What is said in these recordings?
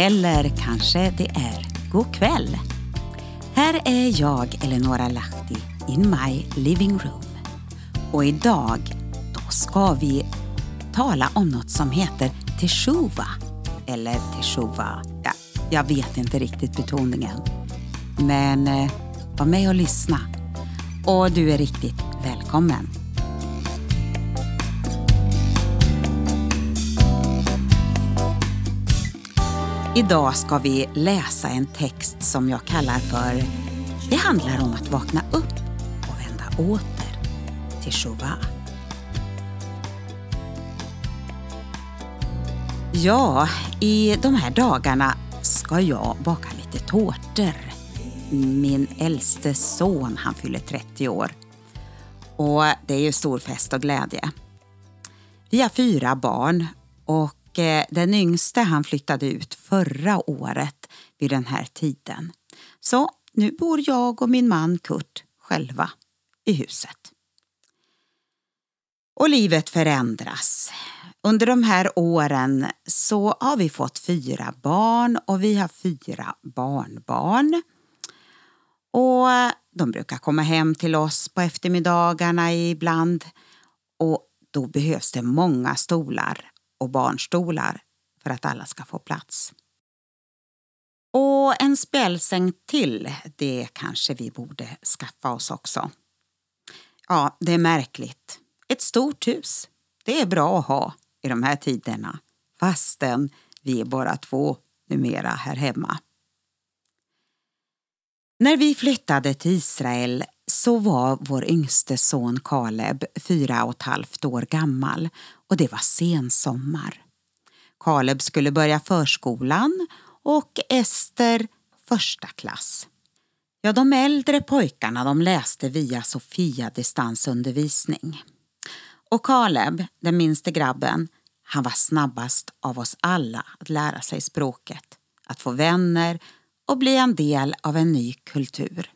eller kanske det är god kväll. Här är jag, Eleonora Lahti, in my living room. Och idag då ska vi tala om något som heter teshuva. Eller teshuva, ja, jag vet inte riktigt betoningen. Men eh, var med och lyssna. Och du är riktigt välkommen. Idag ska vi läsa en text som jag kallar för Det handlar om att vakna upp och vända åter till Shuvah. Ja, i de här dagarna ska jag baka lite tårtor. Min äldste son, han fyller 30 år. Och det är ju stor fest och glädje. Vi har fyra barn och och eh, den yngste han flyttade ut förra året vid den här tiden. Så nu bor jag och min man Kurt själva i huset. Och livet förändras. Under de här åren så har vi fått fyra barn och vi har fyra barnbarn. Och de brukar komma hem till oss på eftermiddagarna ibland och då behövs det många stolar och barnstolar för att alla ska få plats. Och en spjälsäng till, det kanske vi borde skaffa oss också. Ja, det är märkligt. Ett stort hus, det är bra att ha i de här tiderna fastän vi är bara två numera här hemma. När vi flyttade till Israel så var vår yngste son Kaleb fyra och ett halvt år gammal och det var sensommar. Kaleb skulle börja förskolan och Ester första klass. Ja, de äldre pojkarna de läste via Sofia distansundervisning. Och Kaleb, den minste grabben, han var snabbast av oss alla att lära sig språket, att få vänner och bli en del av en ny kultur.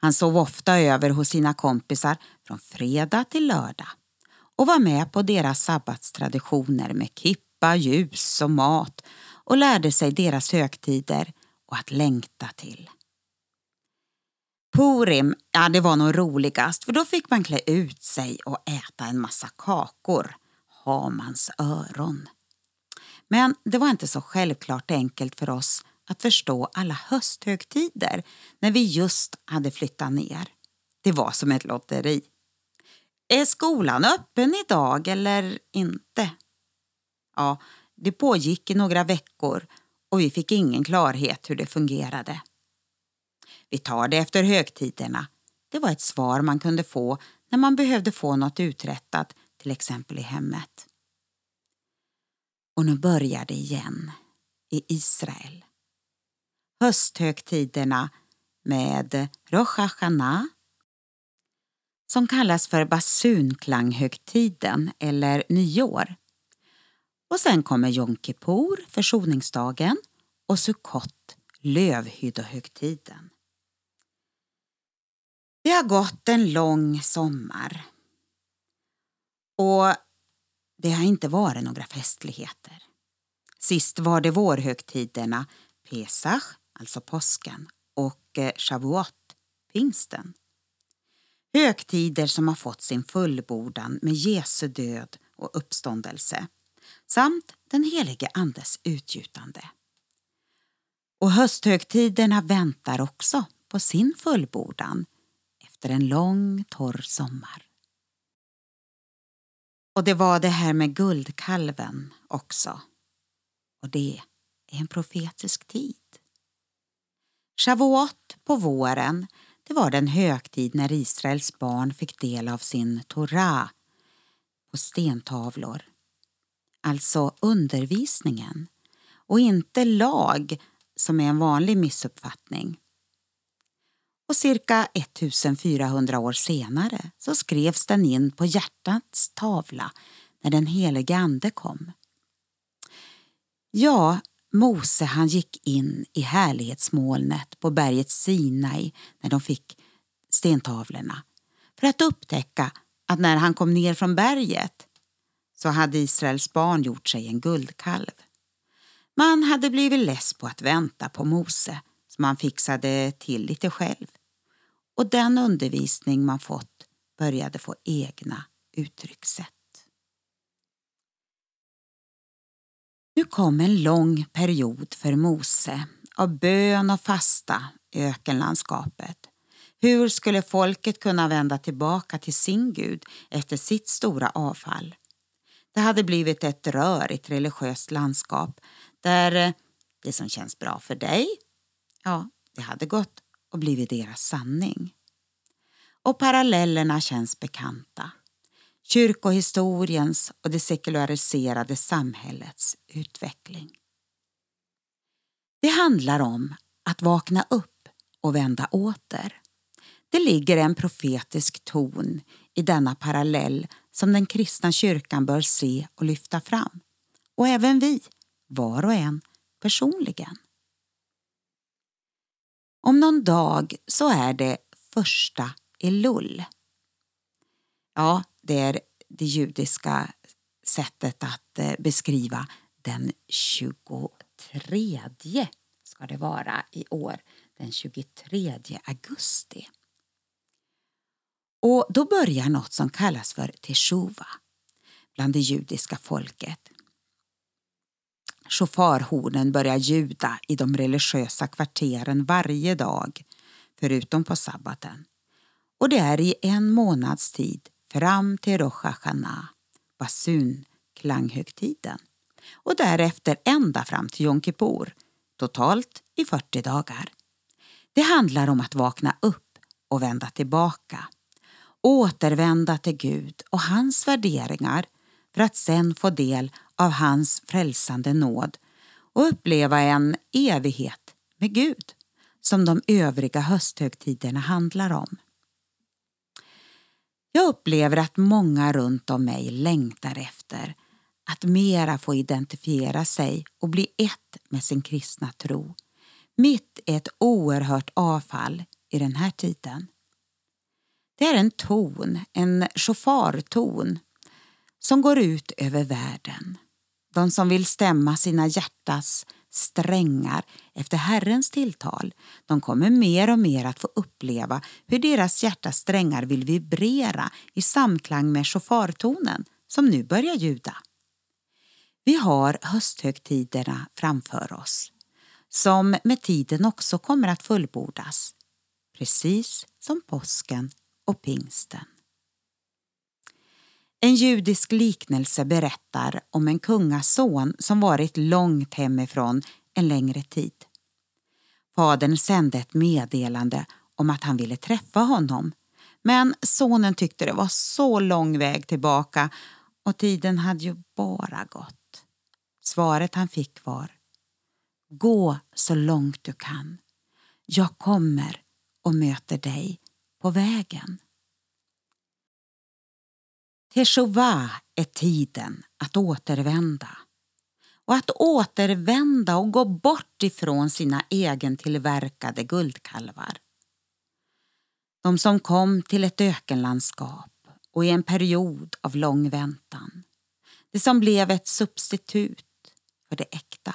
Han sov ofta över hos sina kompisar från fredag till lördag och var med på deras sabbatstraditioner med kippa, ljus och mat och lärde sig deras högtider och att längta till. Purim, ja det var nog roligast för då fick man klä ut sig och äta en massa kakor, Hamans öron. Men det var inte så självklart enkelt för oss att förstå alla hösthögtider när vi just hade flyttat ner. Det var som ett lotteri. Är skolan öppen idag eller inte? Ja, det pågick i några veckor och vi fick ingen klarhet hur det fungerade. Vi tar det efter högtiderna. Det var ett svar man kunde få när man behövde få något uträttat, till exempel i hemmet. Och nu börjar det igen, i Israel. Hösthögtiderna med Rosh Hashanah som kallas för basunklanghögtiden eller nyår. Och sen kommer Jom Kippur, försoningsdagen och Sukkot, lövhyddohögtiden. Det har gått en lång sommar och det har inte varit några festligheter. Sist var det vårhögtiderna Pesach, alltså påsken, och eh, Shavuot, pingsten. Högtider som har fått sin fullbordan med Jesu död och uppståndelse samt den helige Andes utgjutande. Och hösthögtiderna väntar också på sin fullbordan efter en lång torr sommar. Och det var det här med guldkalven också. Och det är en profetisk tid. Shavuot på våren det var den högtid när Israels barn fick del av sin Torah på stentavlor. Alltså undervisningen och inte lag som är en vanlig missuppfattning. Och cirka 1400 år senare så skrevs den in på hjärtats tavla när den helige Ande kom. Ja, Mose han gick in i härlighetsmolnet på berget Sinai när de fick stentavlorna för att upptäcka att när han kom ner från berget så hade Israels barn gjort sig en guldkalv. Man hade blivit less på att vänta på Mose så man fixade till lite själv. Och den undervisning man fått började få egna uttryckssätt. Nu kom en lång period för Mose av bön och fasta i ökenlandskapet. Hur skulle folket kunna vända tillbaka till sin Gud efter sitt stora avfall? Det hade blivit ett rörigt religiöst landskap där eh, det som känns bra för dig, ja, det hade gått och blivit deras sanning. Och parallellerna känns bekanta. Kyrkohistoriens och det sekulariserade samhällets utveckling. Det handlar om att vakna upp och vända åter. Det ligger en profetisk ton i denna parallell som den kristna kyrkan bör se och lyfta fram. Och även vi, var och en, personligen. Om någon dag så är det första Elul. Ja, det är det judiska sättet att eh, beskriva den 23 ska det vara i år, den 23 augusti. Och då börjar något som kallas för teshuva bland det judiska folket. Shofarhornen börjar ljuda i de religiösa kvarteren varje dag, förutom på sabbaten. Och det är i en månads tid fram till Rosh Hashanah, basun, klanghögtiden. Och därefter ända fram till Yom Kippur, totalt i 40 dagar. Det handlar om att vakna upp och vända tillbaka. Återvända till Gud och hans värderingar för att sen få del av hans frälsande nåd och uppleva en evighet med Gud som de övriga hösthögtiderna handlar om. Jag upplever att många runt om mig längtar efter att mera få identifiera sig och bli ett med sin kristna tro mitt i ett oerhört avfall i den här tiden. Det är en ton, en shofarton som går ut över världen. De som vill stämma sina hjärtas strängar efter Herrens tilltal. De kommer mer och mer att få uppleva hur deras hjärtas strängar vill vibrera i samklang med shofartonen som nu börjar ljuda. Vi har hösthögtiderna framför oss som med tiden också kommer att fullbordas precis som påsken och pingsten. En judisk liknelse berättar om en kungason som varit långt hemifrån en längre tid. Fadern sände ett meddelande om att han ville träffa honom men sonen tyckte det var så lång väg tillbaka och tiden hade ju bara gått. Svaret han fick var Gå så långt du kan. Jag kommer och möter dig på vägen. Teshuvah är tiden att återvända. Och att återvända och gå bort ifrån sina egentillverkade guldkalvar. De som kom till ett ökenlandskap och i en period av lång väntan. Det som blev ett substitut för det äkta.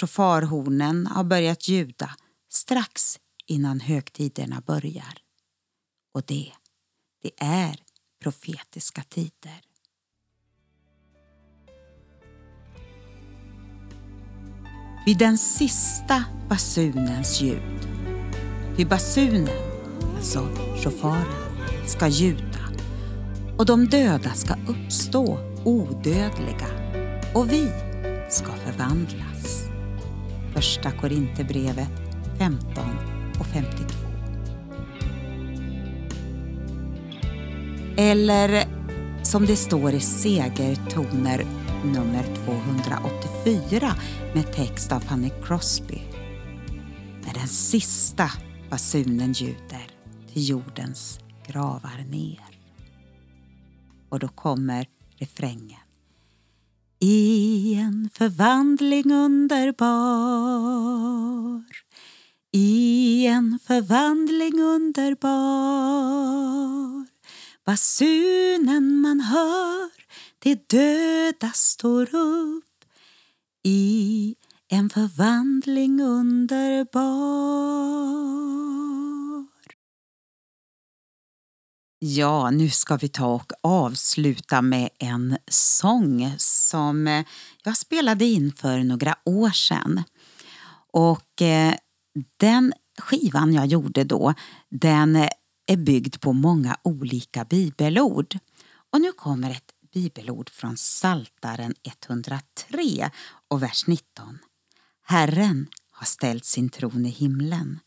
Shofarhornen har börjat ljuda strax innan högtiderna börjar. Och det, det är profetiska tider. Vid den sista basunens ljud, vid basunen, alltså shofaren, ska ljuda och de döda ska uppstå odödliga och vi ska förvandlas. Första Korinthierbrevet 15 och 52. Eller som det står i Segertoner nummer 284 med text av Fanny Crosby. När den sista basunen ljuder till jordens gravar ner. Och då kommer refrängen. I en förvandling underbar I en förvandling underbar Basunen man hör, de döda står upp i en förvandling underbar. Ja, nu ska vi ta och avsluta med en sång som eh, jag spelade in för några år sedan. Och eh, den skivan jag gjorde då, den eh, är byggd på många olika bibelord. Och nu kommer ett bibelord från Saltaren 103 och vers 19. Herren har ställt sin tron i himlen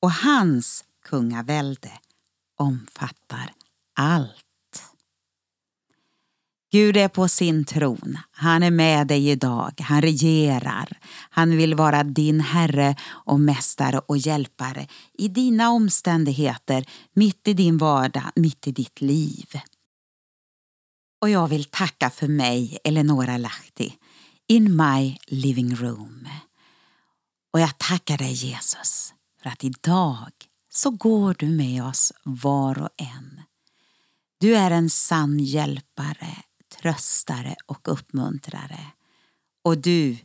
och hans kungavälde omfattar allt. Gud är på sin tron. Han är med dig idag. Han regerar. Han vill vara din Herre och Mästare och Hjälpare i dina omständigheter, mitt i din vardag, mitt i ditt liv. Och jag vill tacka för mig, Eleonora Lahti, in my living room. Och jag tackar dig Jesus för att idag så går du med oss var och en. Du är en sann hjälpare, tröstare och uppmuntrare. Och du,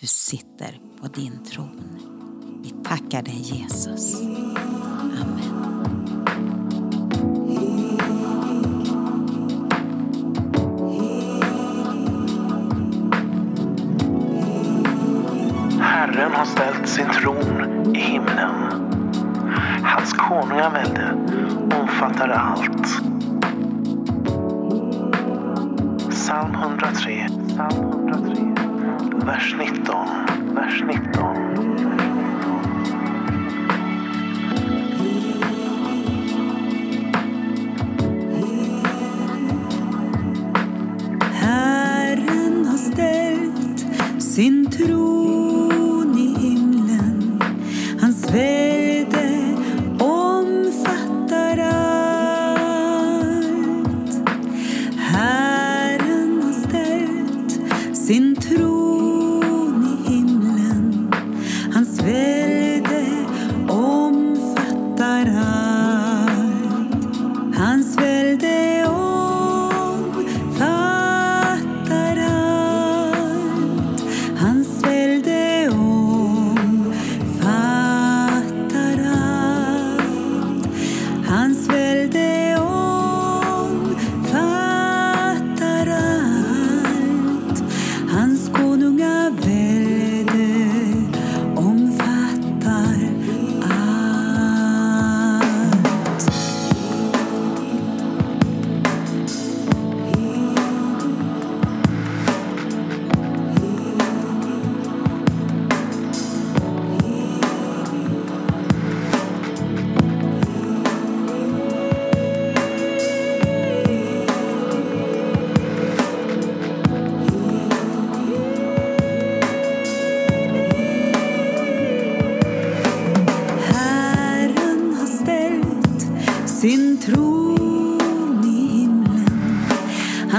du sitter på din tron. Vi tackar dig Jesus. Amen. Herren har ställt sin tron i himlen. Hans konungavälde omfattar allt. Psalm 103, Psalm 103, vers 19, vers 19. Herren har ställt sin tro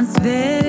ställt